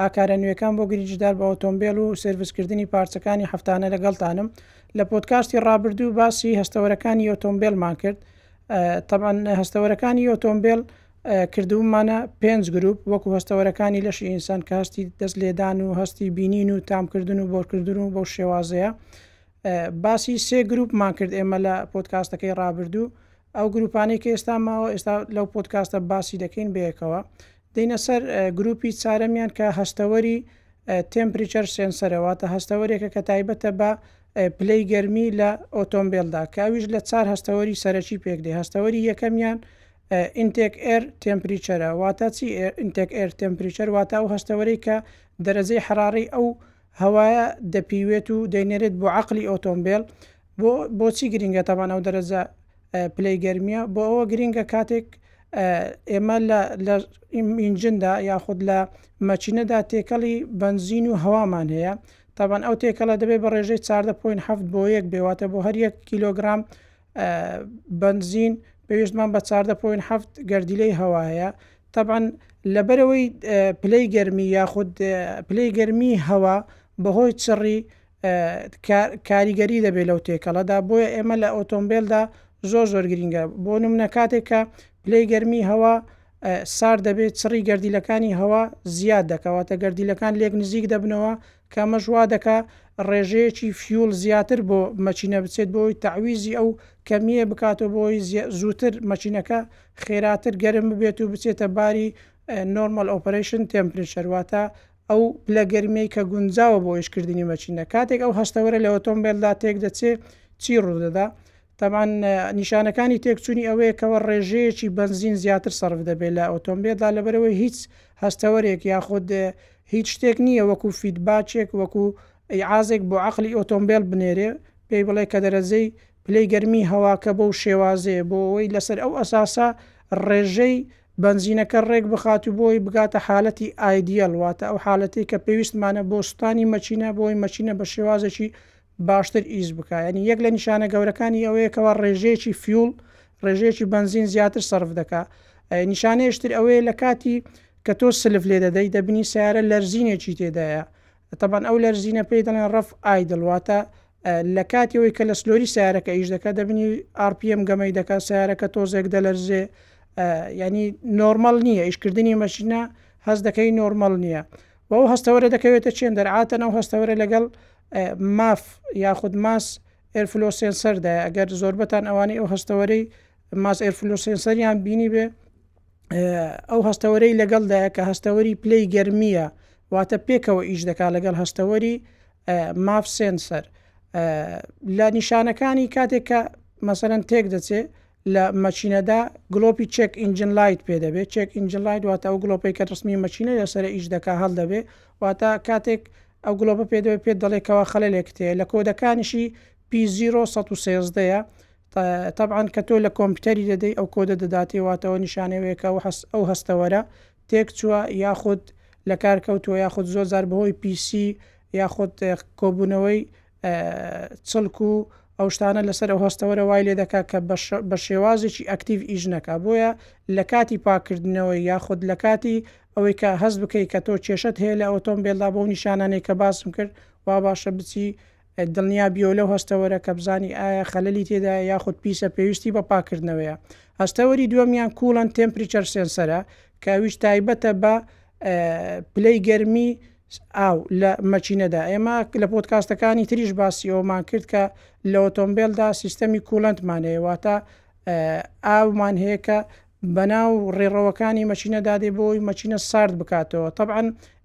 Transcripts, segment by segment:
ئاکارە نوێکان بۆ گرینجدار بە ئۆتۆمبێل و سێرڤس کردنی پارچەکانی هەفتانە لەگەڵتانم لە پۆدکاستی ڕابردوو باسی هەستەوەرەکانی ئۆتۆمبێلمان کرد تەبەن هەستەوەرەکانی ئۆتۆمبێل کردومانە پێنج گروپ وەکو هەستەوەرەکانی لەشی ئینسان کە هەستی دەست لێدان و هەستی بینین و تامکردن و بۆرکردن و بۆ شێوازەیە باسی سێ گروپمان کرد ئێمە لە پۆتکاستەکەی ڕابردوو ئەو گروپانەی کە ئێستا ماوە ئێستا لەو پۆتکاستە باسی دەکەین بەیەکەوە دێینە سەر گروپی چارەمیان کە هەستەوەری Temperature Sensor ە واتە هەستەوەرێکە کە تایبەتە بە پلەی گەرمی لە ئۆتۆمبێلدا کە ئەویش لە چار هەستەوەری سەرەکی پێکدێ هەستەوەری یەکەمیان ئینتێک ئێر تمپریچەرە واتە چی ئینتێک ئێر تمپریچەر واتە ئەو هەستەوەری کە دەرەجەی حراری ئەو هەوایە دەپیوێت و دەینێرێت بۆ عەقڵی ئۆتۆمبێل بۆ بۆچی گرنگە تابان ئەو دەرەجە پلەی گەرمیە بۆ ئەوە گرنگە کاتێک ئێمە لە ئینجندا یاخود لە مەچینەدا تێکەڵی بنزین و هەوامان هەیە تابان ئەو تێکەڵە دەبێت بە ڕێژەی چاردە پوین هەفت بۆ یەک بێواتە بۆ هەر یەک کیلۆگرام بەنزین پێویستمان بە چاردە پۆین هەفت گەردیلەی هەوایە تەبەن لەبەرەوەی پلەی گەرمی یاخود پلەی گەرمی هەوا بەهۆی چڕی کاریگەری دەبێت لەو تێکەڵەدا بۆیە ئێمە لە ئۆتۆمبیلدا زۆر زۆر گرنگە بۆ نمونە کاتێکە پلەی گەرمی هەوا سار دەبێت چڕی گەردیلەکانی هەوا زیاد دەکەواتە گەردیلەکان لێک نزیک دەبنەوە کە ئەمەش وا دەکا ڕێژەیەکی فیوڵ زیاتر بۆ مەکینە بچێت بۆ ئەوەی تەعویزی ئەو کەمییە بکات و بۆ ئەوەی زیا زووتر مەکینەکە خێراتر گەرم ببێت و بچێتە باری نۆرماڵ ئۆپەرەیشن تێمپرێچەر واتە ئەو پلە گەرمییەی کە گونجاوە بۆ ئیشکردنی مەکینە. کاتێک ئەو هەستەوەرە لە ئۆتۆمبێلدا تێک دەچێ چی ڕوو دەدا؟ تەبعەن نیشانەکانی تێکچوونی ئەوەیە کەوە ڕێژەیەکی بەنزین زیاتر سەرف دەبێت لە ئۆتۆمبیلدا لەبەرەوەی هیچ هەستەوەرێک یاخود هیچ شتێک نییە وەکو فیدباچێک وەکو ئیعازێک بۆ عەقلی ئۆتۆمبیل بنێرێ پێی بڵێ کە دەرەجەی پلەی گەرمی هەواکە بەو شێوازەیە بۆ ئەوەی لەسەر ئەو ئەساسە ڕێژەی بەنزینەکە ڕێک بخات و بۆی بگاتە حالەتی ئایدیەڵ واتە ئەو حالەتی کە پێویستمانە بۆ سوتانی مەچینە بۆی مەچینە بە شێوازێکی باشتر ئیش بکا یانی یەک لە نیشانە گەورەکانی ئەوەیە کەوا ڕێژەیەکی فیوڵ ڕێژەیەکی بەنزین زیاتر سەرف دەکا نیشانەیش تر ئەوەیە لە کاتی کە تۆ سلف لێ دەدەی دەبینی سیارە لەرزینێکی تێدایە تەبەن ئەو لەرزینە پێی دەڵێن ڕەف ئایدڵ واتە لە کاتیەوەی کە لە سلۆری سیارەکە ئیش دەکە دەبنی RPM گەمەی دەکە سیارەکە تۆزێک دەلەرزێ ینی نۆرمەل نییە ئیشکردنی مەشینە هەز دەکەی نۆرمەل نییە و ئەو هەستەوەرە دەکەوێتە چێن دەرعاتەن ئەو هەستەوەرە لەگەڵ ماف یاخود ماس ئێرفلۆ سێنسەردا ئەگەر زۆربەتان ئەوانی ئەو هەستەوەرەی ماس ئێرفلۆ سێنسەریان بینی بێ ئەو هەستەوەرەی لەگەڵدایە کە هەستەوەری پلەی گەرمیە واتە پێکەوە ئیش دەکا لەگەڵ هەستەوەری ماف سێنسەر لە نیشانەکانی کاتێک کە مەسەرەن تێک دەچێ لە مەچینەدا گڵۆپی چێک ئینجن لایت پێ دەبێ چێک ئینجن لایت واتە ئەو گڵۆپەی کە ڕسمی مەچینە لەسەرە ئیش دەکا هەڵ دەبێ واتە کاتێک ئەو گڵۆپە پێ دەوێ پێت دەڵێ کەوا خەلەلێکت هەیە لە کۆدەکانیشی پی زیرۆ سەد و سێزدەیە تە تەبعەن کە تۆ لە کۆمپیوتەری دەدەی ئەو کۆدە دەداتێ واتەوە نیشانەی وەیە کە ئەو هەست ئەو هەستەوەرە تێک چووە یاخود لە کار کەوتووە یاخود زۆر جار بەهۆی پی سی یاخود کۆبوونەوەی چڵک و ئەو شتانە لەسەر ئەو هەستەوەرە وای لێ دەکات کە بە شێوازێکی ئەکتیڤ ئیش نەکا بۆیە لە کاتی پاکردنەوەی یاخود لە کاتی ئەوەی کە هەست بکەیت کە تۆ کێشت هەیە لە ئۆتۆمبیلدا بۆ نیشانانەی کە باسم کرد وا باشە بچی دڵنیا بیۆ لەو هەستەوەرە کە بزانی ئایا خەللی تێدا یاخود پیسە پێویستی بە پاکردنەوەیە هەستەوەری دووەمیان کوڵەن تمپریچەر سێنسەرە کە ئەویش تایبەتە بە پلەی گەرمی ئاو لە مەکینەدا ئێمە لە پۆدکاستەکانی تریش باسی ئەوەمان کرد کە لە ئۆتۆمبێلدا سیستەمی کوولەنتمان هەیە واتە ئاومان هەیە کە بەناو ڕێڕەوەکانی مەچینەدا دێ بۆی مەچینە سارد بکاتەوە طبعاً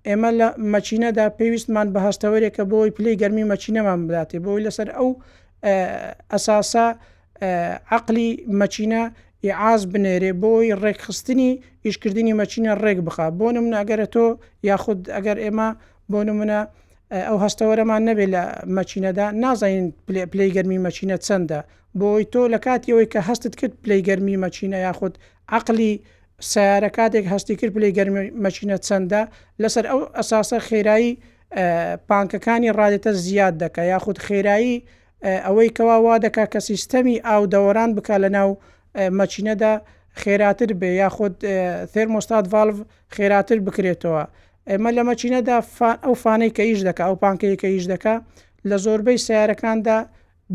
ئێمە لە مەچینەدا پێویستمان بە هەستەوەرێکە بۆی پلی گەرمی مەچینەمان بداتێ بۆی لەسەر ئەو ئەساسە عەقلی مەچینە ئیعاز بنێرێ بۆی ڕێکخستنی ئیشکردنی مەچینە ڕێک بخە بۆ نمونە ئەگەرە تۆ یاخود ئەگەر ئێمە بۆ نمونە ئەو هەستەوەرەمان نەبێت لە مەچینەدا نازانین پلی گەرمی مەچینە چەندە بۆی تۆ لە کاتی ئەوەی کە هەستت کرد پلی گەرمی مەچینە یاخود عقلی سیارە کاتێک هەستی کرد پلی گەرمی مەچینە چەندە لەسەر ئەو ئەساسە خێرایی پانکەکانی ڕادێتە زیاد دەکە یاخود خێرایی ئەوەی کەوا وا دەکا کە سیستەمی ئاو دەوەران بکا لە ناو مەچینەدا خێراتر بێ یاخود ثێرمۆستات ڤاڵڤ خێراتر بکرێتەوە ئێمە لە مەچینەدا ئەو فانەی کە ئیش دەکا ئەو پانکەیە کە ئیش دەکا لە زۆربەی سیارەکاندا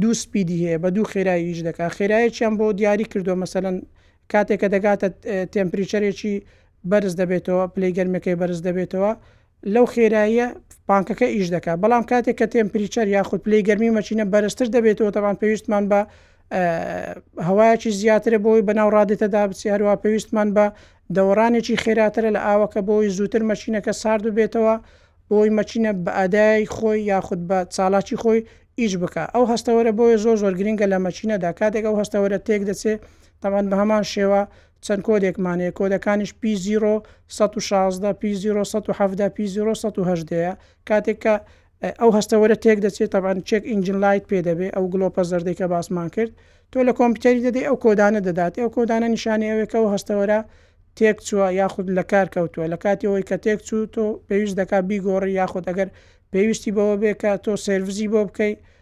دوو سپیدی هەیە بە دوو خێرایی ئیش دەکا خێرایەکیان بۆ دیاری کردو مەسەن کاتێکە دەگاتە تێمپریچەرێکی بەرز دەبێتەوە پلی گەرمەکەی بەرز دەبێتەوە لەو خێراییە پانکەکە ئیش دەکات بەڵام کاتێک کە تێمپریچەر یاخود پلەی گەرمی مەچینە بەرزتر دەبێتەوە تەوان پێویستمان بە هەوایەکی زیاترە بۆی بەناو ڕادێتە دابچی هەروە پێویستمان بە دەوەڕانێکی خێراترە لە ئاوەکە بۆی زووتر مەچینەکە سارد بێتەوە بۆی مەچینە بە ئادای خۆی یاخود بە چالاکی خۆی ئیش بکە ئەو هەستەوەرە بۆیە زۆر زۆر گرنگە لە مەچینەدا کاتێک ئەو هەستەوەرە تێک دەچێت تەمان بە هەمان شێوە چەند کۆدێکمان هەیە کۆدەکانیش پی زیرۆ سەد و شازدە پی زیرۆ سەد و حەڤدە پی زیرۆ سەد و هەژدەیە کاتێک کە ئەو هەستەوەرە تێک دەچێت تەبعەن چێک ئینجن لایت پێ دەبێ ئەو گڵۆپە زەردەی کە باسمان کرد تۆ لە کۆمپیوتەری دەدەی ئەو کۆدانە دەدات ئەو کۆدانە نیشانی ئەوێ کە ئەو هەستەوەرە تێک چووە یاخود لە کار کەوتووە لە کاتی ئەوەی کە تێک چوو تۆ پێویست دەکات بیگۆڕی یاخود ئەگەر پێویستی بەوە بێ کە تۆ سێرڤزی بۆ بکەی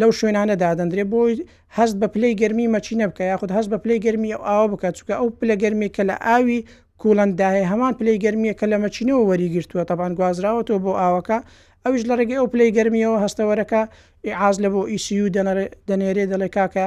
لەو شوێنانە دادەندرێت بۆی هەست بە پلەی گەرمی مەچینە بکە یاخود هەست بە پلەی گەرمی ئەو ئاوا بکات چکە ئەو پلە گەرمی کە لە ئاوی کوڵندداهەیە هەمان پلەی گەرمیە کە لە مەچینەوە وەریگرتووە تەبان گوازراوەەوە بۆ ئاوەکە ئەوش لە ڕێگەی ئەو پلەی گەرمیەوە هەستەوەرەکە ئاز لە بۆ ئیسیU دەنەرێ دەنێرێ دەڵێ کاکە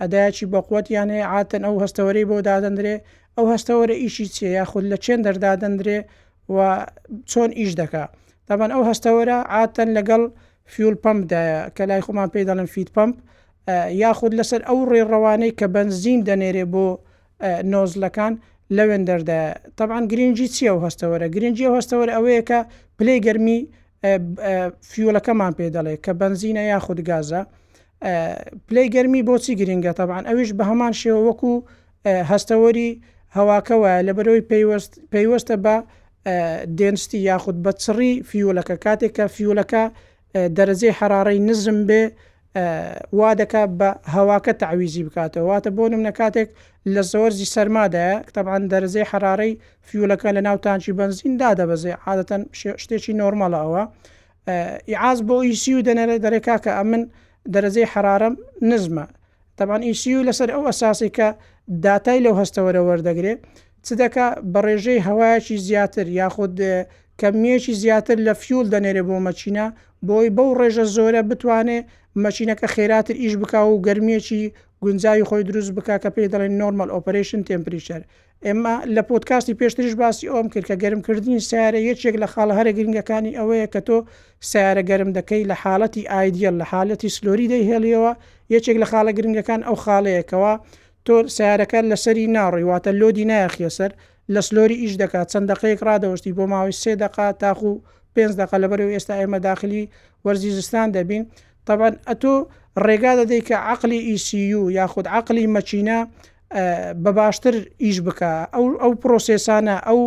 ئەدایەکی بەقوەت یان هەیە عادەتەن ئەو هەستەوەرەی بۆ دادەندرێ ئەو هەستەوەرە ئیشی چیە یاخود لە چێن دەردادەندرێ و چۆن ئیش دەکا دەبەن ئەو هەستەوەرە عادەن لەگەڵ فیول پمپدایە کە لای خۆمان پێی دەڵم فیت پمپ یاخود لەسەر ئەو ڕێڕەوانەی کە بەنزین دەنێرێ بۆ نۆزلەکان لەوێن دەردایە تەبان گرنگجی چیە و هەستەوەرە گرنگجی و هەستەوەر ئەوەیە کە پلەی گەرمی فیولەکەمان پێ دەڵێ کە بەنزینە یاخود گازە پلەی گەرمی بۆچی گرنگە تەبان ئەویش بە هەمان شێوە وەکو هەستەوەری هەواکە وایە لە بەرەوەی پەیوەست پەیوەستە بە دێنستی یاخود بە چڕی فیولەکە کاتێک کە فیولەکە دەرەجەی حەراڕەی نزم بێ وادەکات بە هەواکە تەعویزی بکاتەوە واتە بۆ نمونە کاتێک لە زەوەرجی سەرمادایە تەبعەن دەرەجەی حەرارەی فیولەکە لە ناو تانکی بەنزین دادەبەزێ عادەتەن شتێکی نۆرمەڵە ئەوە ئیعاز بۆ ئیسی و دەنەرە دەرێ کاکە ئەمن دەرەجەی حەرارەم نزمە تەبان ئیسی و لەسەر ئەو ئەساسی کە داتای لەو هەستەوەرە وەردەگرێ چ دەکا بە ڕێژەی هەوایەکی زیاتر یاخود کەمیەکی زیاتر لە فیول دەنێرێ بۆ مەچینە بۆی بەو ڕێژە زۆرە بتوانێ مەشینەکە خێراتر ئیش بکا و گەرمیەکی گونجاوی خۆی دروست بکا کە پێی دەڵێن Normal Operation Temperature ئێمە لە پۆدکاستی پێشتریش باسی ئەوەم کرد کە گەرم کردنی سیارە یەکێک لە خاڵە هەرە گرنگەکانی ئەوەیە کە تۆ سیارە گەرم دەکەی لە حاڵەتی ئایدیەل لە حالەتی سلۆری دەیهێڵیەوە یەکێک لە خاڵە گرنگەکان ئەو خاڵەیە کەوا تۆ سیارەکە لەسەری ناڕۆی واتە لۆدی نایەخیە سەر لە سلۆری ئیش دەکات چەند دەقەیەک ڕادەوەشتی بۆ ماوەی سێ دەقە تاخو پێنج دەقە لەبەرئەوەی ئێستا ئێمە داخلی وەرزی زستان دەبین تەبعەن ئەتۆ ڕێگا دەدەی کە عەقلی ئی سی یو یاخود عەقلی مەکینە بە باشتر ئیش بکا ئەو ئەو پرۆسێسانە ئەو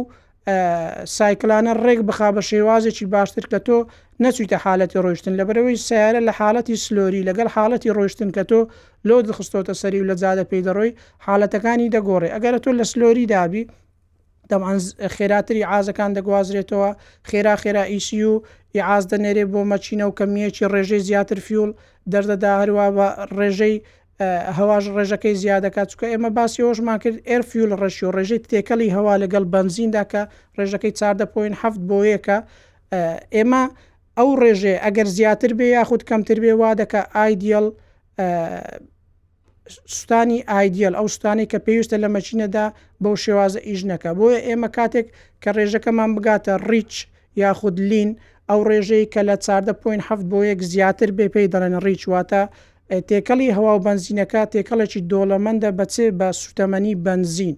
سایکلانە ڕێک بخا بە شێوازێکی باشتر کە تۆ نەچیتە حالەتی ڕۆشتن لەبەرەوەی سیارە لە حالەتی سلۆری لەگەڵ حالەتی ڕۆشتن کە تۆ لۆت خستۆتە سەری و لە جادە پێی دەڕۆی حالەتەکانی دەگۆڕێ ئەگەر تۆ لە سلۆری دابی تەبعەن خێراتری عازەکان دەگوازرێتەوە خێرا خێرا ئیسیو ی عاز دەنێرێ بۆ مەچینە و کەمیەکی ڕێژەی زیاتر فیول دەردەدا هەروە بە ڕێژەی هەواش ڕێژەکەی زیادەکە چکە ئێمە باسی ئەوشمان کرد ئێر فیول ڕێشی و ڕێژەی تێکەڵی هەوا لەگەڵ بەنزیندا کە ڕێژەکەی چاردە پۆین هەفت بۆیەکە ئێمە ئەو ڕێژەیە ئەگەر زیاتر بێ یاخود کەمتر بێ وا دەکە ئایدیەڵ سوستانی ئایدیەل ئەو سوستانی کە پێویستە لە مەچینەدا بەو شێوازە ئیش نەکە بۆیە ئێمە کاتێک کە ڕێژەکەمان بگاتە ڕیچ یاخود لین ئەو ڕێژەی کە لە چاردە پوین هەفت بۆ یەک زیاتر بێ پێی دەڵێن ڕیچ واتە تێکەڵی هەوا و بنزینەکە تێکەڵێکی دۆڵەمەندە بەچێ بە سوتەمەنی بنزین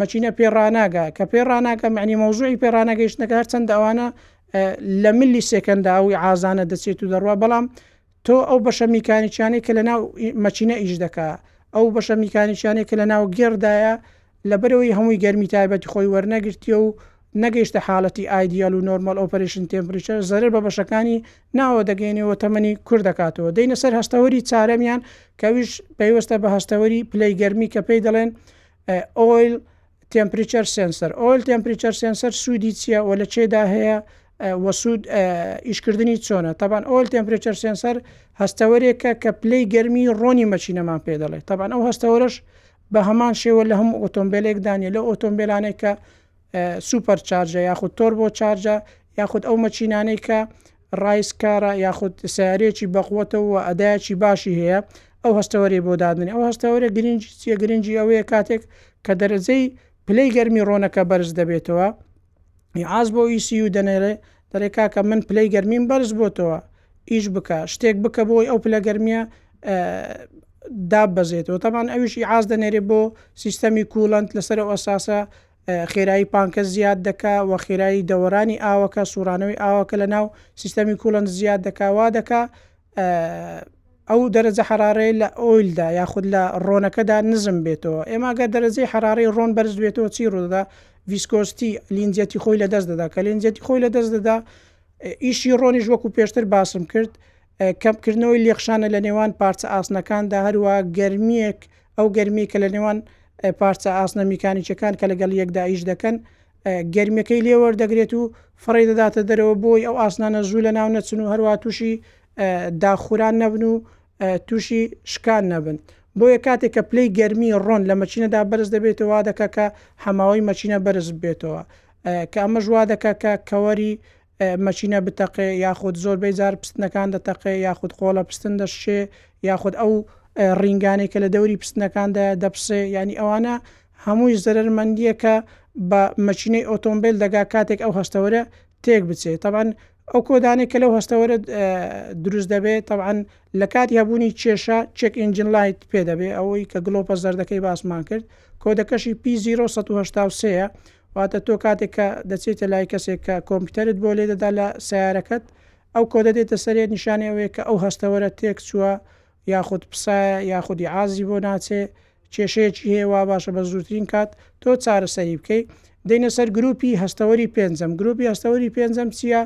مەکینە پێ ڕناگا کە پێ ڕناکە معنی مەوزوعی پێ ڕناگەیشتنەکە هەرچەند ئەوانە لە ملی سێکەندا ئەوی ئازانە دەچێت و دەڕوا بەڵام تۆ ئەو بەشە میکانیکیانەی کە لە ناو مەچینە ئیش دەکا ئەو بەشە میکانیکیانەی کە لە ناو گێردایە لە بەرەوەی هەمووی گەرمی تایبەتی خۆی وەرنەگرتیە و نەگەیشتە حاڵەتی ئایدیال و نۆرمەل ئۆپەرشن تمپریچەر زەرر بە بەشەکانی ناوە دەگەینێ و تەمەنی کورت دەکاتەوە. دێینە سەر هەستەوەری چارەمیان کە ئەویش پەیوەستە بە هەستەوەری پلەی گەرمی کە پێی دەڵێن ئۆیل تمپریچەر سنسەر ئۆیل تمپریچەر سنسەر سوودی چییە و لە چێدا هەیە وەسوود ئیشکردنی چۆنە تەبان ئۆیل تمپریچەر سنسەر هەستەوەرێکە کە پلەی گەرمی ڕۆنی مەچینەمان پێ دەڵێت تەبان ئەو هەستەوەرەش بە هەمان شێوە لە هەموو ئۆتۆمبیلێک دانیە لە ئۆتۆمبیلانێک کە سوپەر چارجە یاخود تۆربۆ چارجە یاخود ئەو مەچینانەی کە ڕایس کارە یاخود سیارەیەکی بەقوەتەوە و ئەدایەکی باشی هەیە ئەو هەستەوەری بۆ دادنێ ئەو هەستەوەرە گرنگی چیە گرنگی ئەوەیە کاتێک کە دەرەجەی پلەی گەرمی ڕۆنەکە بەرز دەبێتەوە ئاز بۆ ئیسی و دەنێرێ دەرێ کاکە من پلەی گەرمیم بەرز بۆتەوە ئیش بکە شتێک بکە بۆی ئەو پلە گەرمیە داببەزێتەوە تامان ئەویشی ئاز دەنێرێ بۆ سیستەمی کوولەنت لەسەر ئەساسە خێرایی پانکە زیاد دەکا و خێرایی دەوەرانی ئاوەکە سوڕانەوەی ئاوەکە لە ناو سیستەمی کوولەند زیاد دەکا وا دەکا ئەو دەرەجە حەراڕەیە لە ئۆیلدا یاخود لە ڕۆنەکەدا نزم بێتەوە ئێماگە دەرەجەی حەراڕی ڕۆن بەرز بێتەوە چی ڕوودا ڤیسکۆستی لینجەتی خۆی لە دەست دەدا کە لینجەتی خۆی لە دەست دەدا ئیشی ڕۆنیش وەکو پێشتر باسم کرد کەمکردنەوەی لێخشانە لە نێوان پارچە ئاسنەکاندا، هەروەها گەرمییەک، ئەو گەرمییەی کە لە نێوان پارچە ئاسنە میکانیکییەکان کە لەگەڵ یەکدا ئیش دەکەن گەرمیەکەی لێ وەردەگرێت و فڕێ دەداتە دەرەوە بۆی ئەو ئاسنانە زوو لە ناو نەچن و هەروە تووشی داخوران نەبن و تووشی شکان نەبن بۆیە کاتێک کە پلەی گەرمی ڕۆن لە مەچینەدا بەرز دەبێتەوە دەکە کە هەماوەی مەچینە بەرز بێتەوە کە ئەمەش وا دەکە کە کەوەری مەکینە بتەقێ یاخود زۆربەی جار پستنەکان دەتەقێ یاخود قۆڵە پستن دەشکێ یاخود ئەو ڕینگانەی کە لە دەوری پستنەکاندایە دەپسێ یانی ئەوانە هەمووی زەرەر مەندیە کە بە مەکینەی ئۆتۆمبیل دەگا کاتێک ئەو هەستەوەرە تێک بچێت تەبان ئەو کۆدانێک کە لەو هەستەوەرە دروست دەبێت تەعاان لە کاتی هەبوونی کێشە چێک ئینجن لایت پێ دەبێ ئەوەی کە گلۆپە زەردەکەی باسمان کرد کۆدەکەشی پی 1970ەیە واتە تۆ کاتێک کە دەچیتە لای کەسێک کە کۆمپیوتەرت بۆ لێ دەدا لە سەیارەکەت ئەو کۆدە دێتە سەرێ نیشانی ئەوەیە کە ئەو هەستەوەرە تێک چووە یاخود پسایە یاخودی عازی بۆ ناچێ کێشەیەکی هەیە وا باشە بە زووترین کات تۆ چارەسەری بکەی دێنە سەر گروپی هەستەوەری پێنجەم گروپی هەستەوەری پێنجەم چییە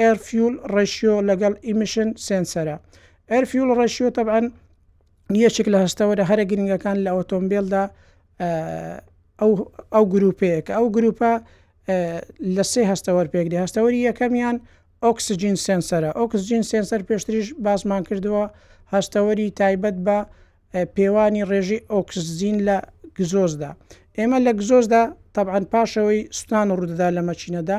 ئەرفیول ڕێشیۆ لەگەڵ ئیمیشن سێنسەرە ئەرفیول ڕێشیۆ تەبەن یەکێک لە هەستەوەرە هەرە گرنگەکان لە ئۆتۆمبیلدا ئەو ئەو گرووپەیە کە ئەو گرووپە لە سێ هەستەوەر پێک دێ هەستەوەری یەکەمیان ئۆکسجین سێنسەرە ئۆکسجین سێنسەر پێشتریش باسمان کردووە هەستەوەری تایبەت بە پێوانی ڕێژی ئۆکسزین لە گزۆزدا ئێمە لە گزۆزدا طبعاان پاشەوەی سوستان ڕوودەدا لە مەچینەدا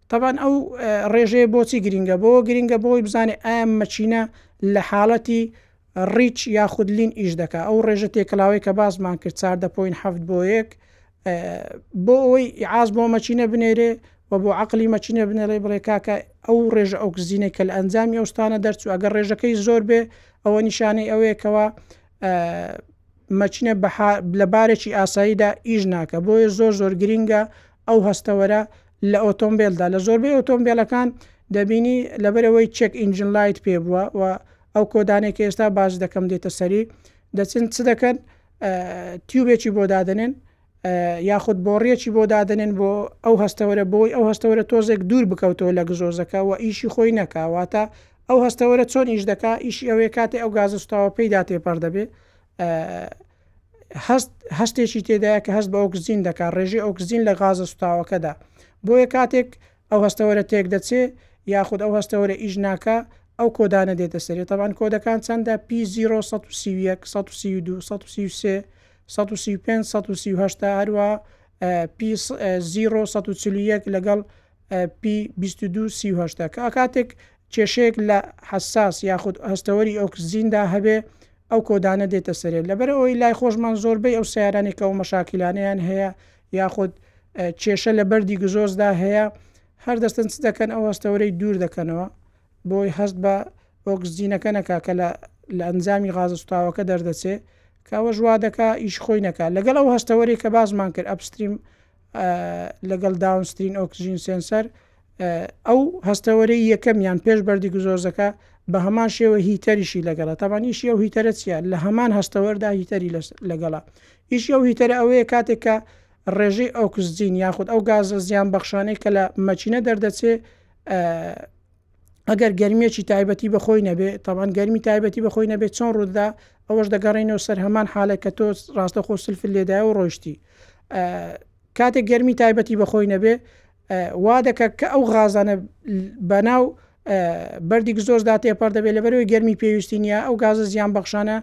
تەبعەن ئەو ڕێژەیە بۆچی گرینگە بۆوە گرینگە بۆی بزانێ ئایا مەچینە لە حاڵەتی ڕیچ یاخود لین ئیش دەکە ئەو ڕێژە تێکلاوەی کە باسمان کرد چاردە پوین حەفت بۆ یەک بۆ ئەوەی ئاز بۆ مەچینە بنێرێ و بۆ عقلی مەچینە بنێڵێ بڵێ کاکە ئەو ڕێژە ئۆکسزینە کە لە ئەنجامی ئەوستانە دەرچوو ئەگەر ڕێژەکەی زۆر بێ ئەوە نیشانەی ئەوەیەکەوە مەچینە لە بارێکی ئاساییدا ئیش ناکە بۆیە زۆر زۆر گرینگە ئەو هەستەوەرە لە ئۆتۆمبێلدا لە زۆربەی ئۆتۆمبێلەکان دەبینی لەبەرئەوەی چێک ئینجن لایت پێبووە و ئەو کۆدانەی کە ئێستا باس دەکەم دێتە سەری دەچن چ دەکەن تیوبێکی بۆ دادنێن یاخود بۆڕیەکی بۆ دادنێن بۆ ئەو هەستەوەرە بۆی ئەو هەستەوەرە تۆزێک دوور بکەوتەوە لە گزۆزەکە و ئیشی خۆی نەکاواتە ئەو هەستەوەرە چۆن ئیش دەکا ئیشی ئەوەیە کاتی ئەو گازستاوە پێیدا تێپەر دەبێ هەست، هەستێکی تێدایە کە هەست بە ئۆکسجین دەکات، ڕێژەی ئۆکسجین لە غازە سوتاوەکەدا، بۆیە کاتێک ئەو هەستەوەرە تێکدەچێ یاخود ئەو هەستەوەرە ئیش ناکا ئەو کۆدانە دێتە سەری، تەبعەن کۆدەکان چەندە، P زیرۆ سەد و سی و یەک سەد و سی و دوو سەد و سی و سێ سەد و سی و پێنج سەد و سی و هەشت هەروەها P زیرۆ سەد و چل و یەک لەگەڵ پی بیست و دوو سی و هەشت ە کە کاتێک کێشەیەک لە حەساس یاخود هەستەوەری ئۆکسجیندا هەبێ ئەو کۆدانە دێتە سەرێ لەبەر ئەوەی لای خۆشمان زۆربەی ئەو سەیارانەی کە ئەو مەشاکیلانەیان هەیە یاخود کێشە لە بەردی گزۆزدا هەیە هەر دەستن چ دەکەن ئەو هەستەوەرەی دوور دەکەنەوە بۆی هەست بە ئۆکسجینەکە نەکا کە لە لە ئەنجامی غازە سوتاوەکە دەردەچێ کەوە ژوا دەکا ئیش خۆی نەکا لەگەڵ ئەو هەستەوەری کە باسمان کرد ئەپستریم لەگەڵ داونسترین ئۆکسجین سێنسەر ئەو هەستەوەرەی یەکەم یان پێش بەردی گزۆزەکە بە هەمان شێوە هیتەریشی لەگەڵە تەوانیشی ئەو هیتەرە چیە لە هەمان هەستەوەردا هیتەری لەگەڵە ئیش ئەو هیتەرە ئەوەیە کاتێکە ڕێژەی ئۆکسجین یاخود ئەو گازە زیان بەخشانەی کە لە مەچینە دەردەچێ ئەگەر گەرمیەکی تایبەتی بەخۆی نەبێ تاوان گەرمی تایبەتی بەخۆی نەبێ چۆن ڕوودا ئەوەش دەگەڕێنەوە سەر هەمان حالە کە تۆ ڕاستە خۆ سلف لێدا و ڕۆشتی کاتێک گەرمی تایبەتی بەخۆی نەبێ وا دەکە کە ئەو غازانە بەناو بەردی گزۆز دا تێپەر دەبێت لە بەرەوەی گەرمی پێویستی نیە ئەو گازە زیان بەخشانە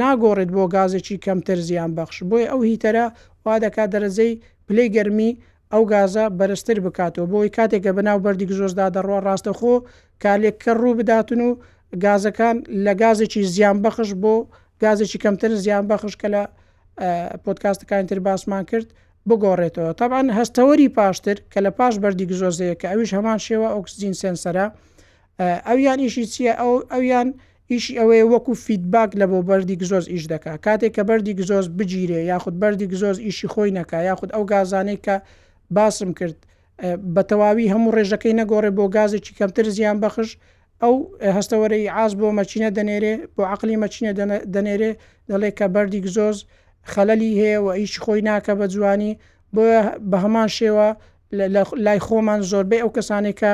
ناگۆڕێت بۆ گازێکی کەمتر زیان بەخش بۆی ئەو هیتەرە وا دەکات دەرەجەی پلەی گەرمی ئەو گازە بەرزتر بکاتەوە بۆ ئەوەی کاتێک کە بەناو بەردی گزۆزدا دەڕوا ڕاستەخۆ کارلێککەر ڕوو بداتن و گازەکان لە گازێکی زیانبەخش بۆ گازێکی کەمتر زیانبەخش کە لە پۆتکاستەکانی تر باسمان کرد بگۆڕێتەوە تاان هەستەوەری پاشتر کە لە پاش بەردی گزۆزەیە کە ئەویش هەمان شێوە ئۆکسجین سنسەرە ئەویان ئیشی چیە؟ ئەو ئەویان ئیشی ئەوەیە وەکو فیدباک لە بۆ بەردی گزۆز ئیش دەکا کاتێک کە بەردی گزۆز بگیرێ یاخود بەردی گزۆز ئیشی خۆی نەکا یاخود ئەو گازانەی کە باسم کرد بە تەواوی هەموو ڕێژەکەی نەگۆڕێ بۆ گازێکی کەمتر زیان بەخش ئەو هەستەوەرەی ئاز بۆ مەچینە دەنێرێ بۆ عقلی مەچینە دەنێرێ دەڵێ کە بەردی گزۆز خەلەلی هەیە و ئیش خۆی ناکە بە جوانی بۆ بە هەمان شێوە لای خۆمان زۆربەی ئەو کەسانێکە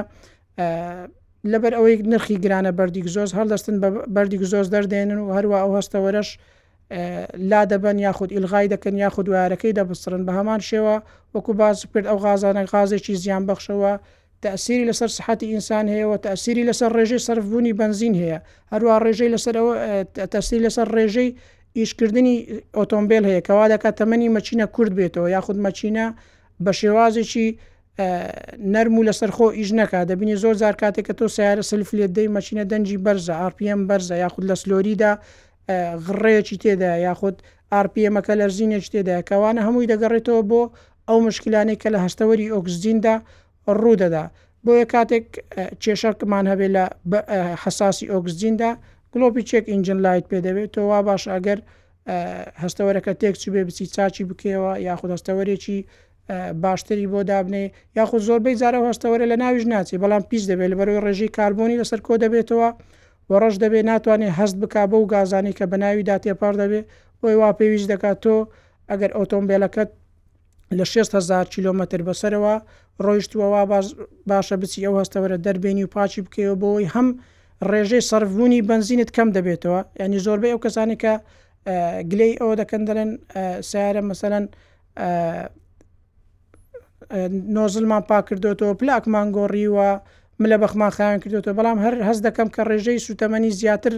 لەبەر ئەوەی نرخی گرانە بەردی گزۆز هەڵدەستن بە بەردی گزۆز دەردێنن و هەروە ئەو هەستەوەرەش لا دەبەن یاخود ئیلغای دەکەن یاخود وارەکەی دەبسرن بە هەمان شێوە وەکو باز کرد ئەو غازانە غازێکی زیان بەخشەوە تەسیری لەسەر سحەتی ئینسان هەیەەوە تەسیری لەسەر ڕێژەی سەرفبوونی بنزین هەیە هەروە ڕێژەی لەسەرەوە تەسیری لەسەر ڕێژەی ئیشکردنی ئۆتۆمبیل هەیە کەوا دەکات تەمەنی مەچینە کورد بێتەوە یاخود مەچینە بە شێوازێکی نەرم و لەسەرخۆ ئیش نەکات دەبینی زۆر زار کاتێک کە تۆ سیارە سلف لێت دەی مەچینە دەنجی بەرزە ئاپیەم بەرزە یاخود لە سلۆریدا غڕێکی تێدا یاخود ئاپیەمەکە لەرزینێک تێدا کەوانە هەمووی دەگەڕێتەوە بۆ ئەو مشکلانەی کە لە هەستەوەری ئۆکسزیندا ڕوودەدا بۆیە کاتێک کێشەکمان هەبێ لە حساسی ئۆکسزیندا گلۆپی چێک ئینجن لایت پێ دەبێت تۆوا باش ئەگەر هەستەوەرەکە تێک چووبێ بچی چاکی بکەیەوە یاخود هەستەوەرێکی باشتری بۆ دابنێ یاخود زۆربەی جارە هەستەوەرە لە ناویش ناچێ بەڵام پیس دەبێت لە بەرەوەی ڕێژەی کاربوونی لەسەر کۆ دەبێتەوە و ڕەش دەبێت ناتوانێت هەست بک بە و گازانی کە بە ناویدا تێپەڕ دەبێت بۆی وا پێویست دەکات تۆ ئەگەر ئۆتۆمبیلەکەت لە شێست هەزار کیلۆمەتر بەسەرەوە ڕۆیشتووە وا باشە بچی ئەو هەستەوەرە دەربێنی و پاچی بکەوە بۆی هەم ڕێژەی سەربوونی بنزینت کەم دەبێتەوە ینی زۆربەی ئەو کەسانی کە گلەی ئەوە دەکەن دەڵێن سیارە مەسەەن نۆزلمان پاکردوێتەوە پلاکمان گۆڕیوە ملە بەخمان خاوێن کردوێتەوە بەڵام هەر هەست دەکەم کە ڕێژەی سوتەمەنی زیاتر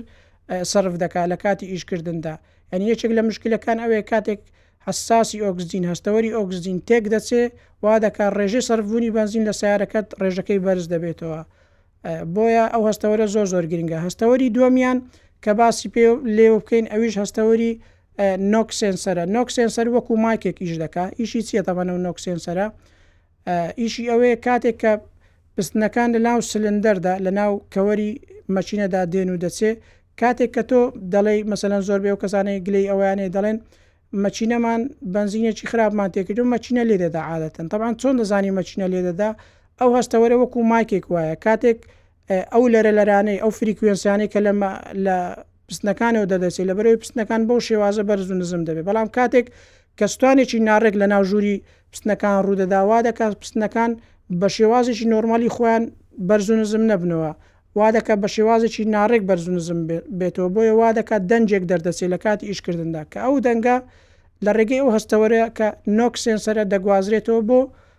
سرف دەکات لە کاتی ئیشکردندا ئەنی یەکێک لە مشکلەکان ئەوێ کاتێک حەساسی ئۆکسجین، هەستەوەری ئۆکسجین تێک دەچێ وا دەکا ڕێژەی سەرفبوونی بەنزین لە سەیارەکەت ڕێژەکەی بەرز دەبێتەوە بۆیە ئەو هەستەوەرە زۆر زۆر گرنگە هەستەوەری دووەمیان کە باسی پێ لێوە بکەین ئەویش هەستەوەری نۆک سێنسەرە نۆک سێنسەر وەکو مایکێک ئیش دەکا ئیشی چیە تەبەنە و نۆک سێنسەرە ئیشی ئەوەیە کاتێک کە پستنەکان لە ناو سلندەردا لە ناو کەوەری مەکینەدا دێن و دەچێ کاتێک کە تۆ دەڵێی مەسەلەن زۆر بێ و کەسانەی گلەی ئەویانەیە دەڵێن مەچینەمان بنزینێکی خراپمان تێکرد و مەچینە لێ دەدا عادەتەن تەبان چۆن دەزانی مەچینە لێ دەدا ئەو هەستەوەرە وەکو مایکێک وایە کاتێک ئەو لەرەلەرانەی، ئەو فریکوێنسیانەی کە لە لە پستنەکانەوە دەردەچێت، لەبەرئەوەی پستنەکان بەو شێوازە بەرز و نزم دەبێت، بەڵام کاتێک کە ستوانێکی ناڕێک لە ناو ژووری پستنەکان ڕوودەدا وا دەکات پستنەکان بە شێوازێکی نۆرمالی خۆیان بەرز و نزم نەبنەوە، وا دەکات بە شێوازێکی ناڕێک بەرز و نزم بێتەوە، بۆیە وا دەکات دەنگێک دەردەچێت لە کاتی ئیشکردندا کە ئەو دەنگە لە ڕێگەی ئەو هەستەوەرە کە نۆک سێنسەرە دەگوازرێتەوە بۆ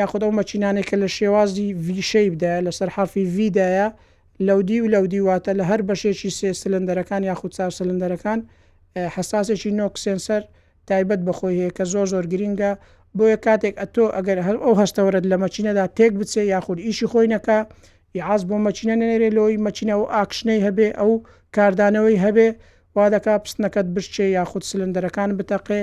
یاخود ئەو مەچینانەی کە لە شێوازی ڤی شەیپ دایە لەسەر حەرفی ڤی دایە لەودیو لەودیو واتە لە هەر بەشێکی سێ سلندەرەکان یاخود چار سلندەرەکان حساسێکی نۆک سێنسەر تایبەت بەخۆی هەیە کە زۆر زۆر گرینگە بۆیە کاتێک ئەتۆ ئەگەر هەر ئەو هەستەوەرت لە مەچینەدا تێک بچێ یاخود ئیشی خۆی نەکە یاز بۆ مەچینە نێرێ لۆی مەچینە و ئاکشنەی هەبێ ئەو کاردانەوەی هەبێ وا دەکا پستنەکەت بشچێ یاخود سلندەرەکان بتەقێ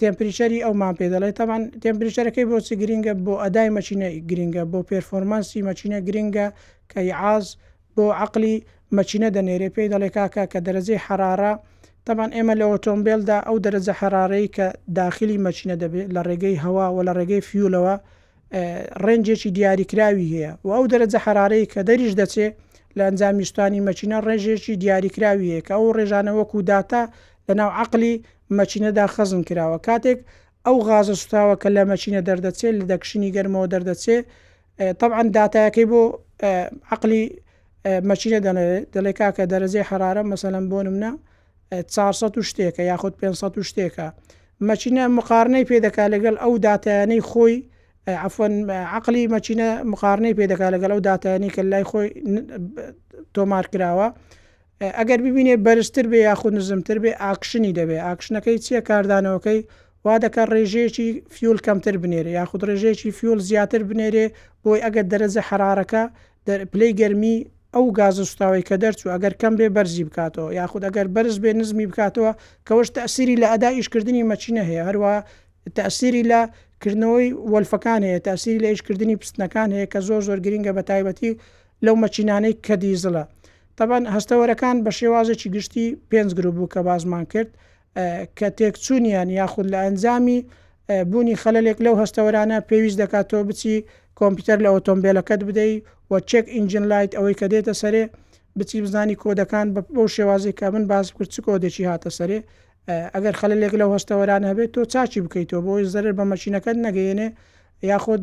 تێمپریچەری ئەو مان پێ دەڵێت تەمان تێمپریچەرەکەی بۆچی گرنگە بۆ ئەدای مەچینە گرنگە بۆ پێرفۆرمانسی مەچینە گرنگە کە عاز بۆ عقلی مەچینە دەنێرێ پێی دەڵێ کاکە کە دەرەجەی حرارە تەمان ئێمە لە ئۆتۆمبیلدا ئەو دەرەجە حرارەی کە داخلی مەچینە دەبێت لە ڕێگەی هەوا و لە ڕێگەی فیولەوە ڕێنجێکی دیاریکراوی هەیە و ئەو دەرەجە حەرارەی کە دەریش دەچێ لە ئەنجامی سوتانی مەکینە ڕێژێکی دیاریکراوی هەیە کە ئەو ڕێژانە وەکو داتا لە ناو عقلی مەچینەدا خەزن کراوە کاتێک ئەو غازە سوتاوە کە لە مەچینە دەردەچێت لە دەکشنی گەرمەوە دەردەچێت طبعا داتایەکەی بۆ عقلی مەچینە دەڵێ دەڵێ کاکە دەرەجەی حرارە مەسەلەن بۆ نمە چار سەد و شتێکە یاخود پێنج سەد و شتێکە مەچینە مقارنەی پێدەکا لەگەل ئەو داتایانەی خۆی عفن عقلی مەچینە مقارنەی پێدەکا لەگەل ئەو داتایانی کە لای خۆی تۆمار کراوە ئەگەر ببینێ بەرزتر بێ یاخود نزمتر بێ ئاکشنی دەبێ ئاکشنەکەی چییە کاردانەوەکەی وا دەکە ڕێژەیەکی فیول کەمتر بنێرە یاخود ڕێژەیەکی فیول زیاتر بنێرێ بۆی ئەگەر دەرەجە حرارەکە پلەی گەرمی ئەو گازە سوتاوەی کە دەرچوو ئەگەر کەم بێ بەرزی بکاتەوە یاخود ئەگەر بەرز بێ نزمی بکاتەوە کەوەش تەسیری لە ئەدا ئیشکردنی مەچینە هەیە هەروە تەسیری لە کردنەوەی وەلفەکان هەیە تەسیری لە ئیشکردنی پستنەکان هەیە کە زۆر زۆر گرنگە بە تایبەتی لەو مەچینانەی کە دیزڵە تەبەن هەستەوەرەکان بە شێوازێکی گشتی پێنج گرروپ بوو کە بازمان کرد کە تێکچوونیان یاخود لە ئەنجامی بوونی خەلەلێک لەو هەستەوەرانە پێویست دەکات تۆ بچی کۆمپیوتەر لە ئۆتۆمبێلەکەت بدەی و چێک ئینجن لایت ئەوەی کە دێتە سەرێ بچی بزانی کۆدەکان بەو شێوازی کە من باس کرد چ کۆدێکی هاتە سەرێ ئەگەر خەلەلێک لەو هەستەوەران هەبێت تۆ چاچی بکەیتەوە بۆی زەرر بە مەشینەکەت نەگەیەنێ یاخود